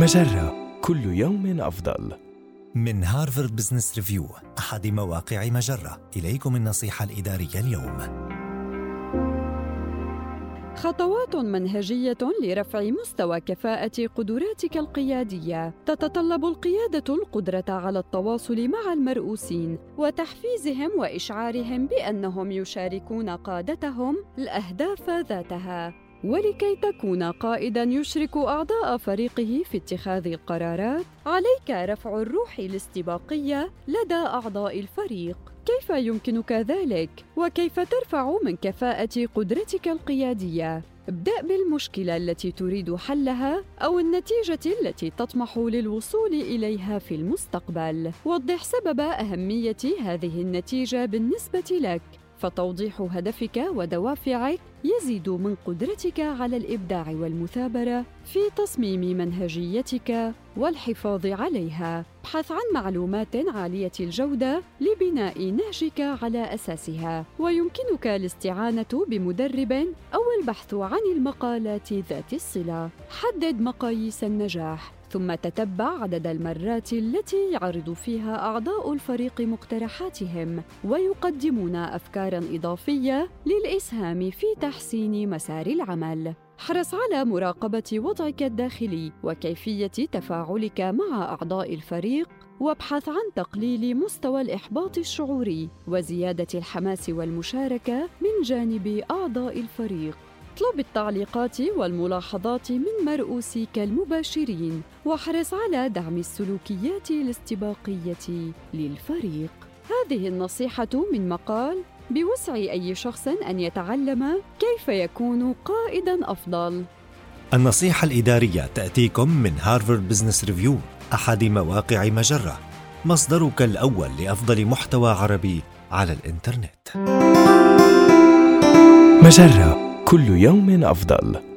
مجرة كل يوم أفضل. من هارفارد بزنس ريفيو أحد مواقع مجرة. إليكم النصيحة الإدارية اليوم. خطوات منهجية لرفع مستوى كفاءة قدراتك القيادية. تتطلب القيادة القدرة على التواصل مع المرؤوسين وتحفيزهم وإشعارهم بأنهم يشاركون قادتهم الأهداف ذاتها. ولكي تكون قائدا يشرك أعضاء فريقه في اتخاذ القرارات عليك رفع الروح الاستباقية لدى أعضاء الفريق. كيف يمكنك ذلك؟ وكيف ترفع من كفاءة قدرتك القيادية؟ ابدأ بالمشكلة التي تريد حلها أو النتيجة التي تطمح للوصول إليها في المستقبل. وضح سبب أهمية هذه النتيجة بالنسبة لك. فتوضيح هدفك ودوافعك يزيد من قدرتك على الإبداع والمثابرة في تصميم منهجيتك والحفاظ عليها. ابحث عن معلومات عالية الجودة لبناء نهجك على أساسها. ويمكنك الاستعانة بمدرب أو البحث عن المقالات ذات الصلة. حدد مقاييس النجاح. ثم تتبع عدد المرات التي يعرض فيها أعضاء الفريق مقترحاتهم ويقدمون افكارا إضافية للإسهام في تحسين مسار العمل. احرص على مراقبة وضعك الداخلي وكيفية تفاعلك مع أعضاء الفريق وابحث عن تقليل مستوى الإحباط الشعوري وزيادة الحماس والمشاركة من جانب أعضاء الفريق. اطلب التعليقات والملاحظات من مرؤوسيك المباشرين واحرص على دعم السلوكيات الاستباقية للفريق. هذه النصيحة من مقال بوسع أي شخص أن يتعلم كيف يكون قائدا أفضل. النصيحة الإدارية تأتيكم من هارفارد بزنس ريفيو أحد مواقع مجرة. مصدرك الأول لأفضل محتوى عربي على الإنترنت. مجرة. كل يوم أفضل.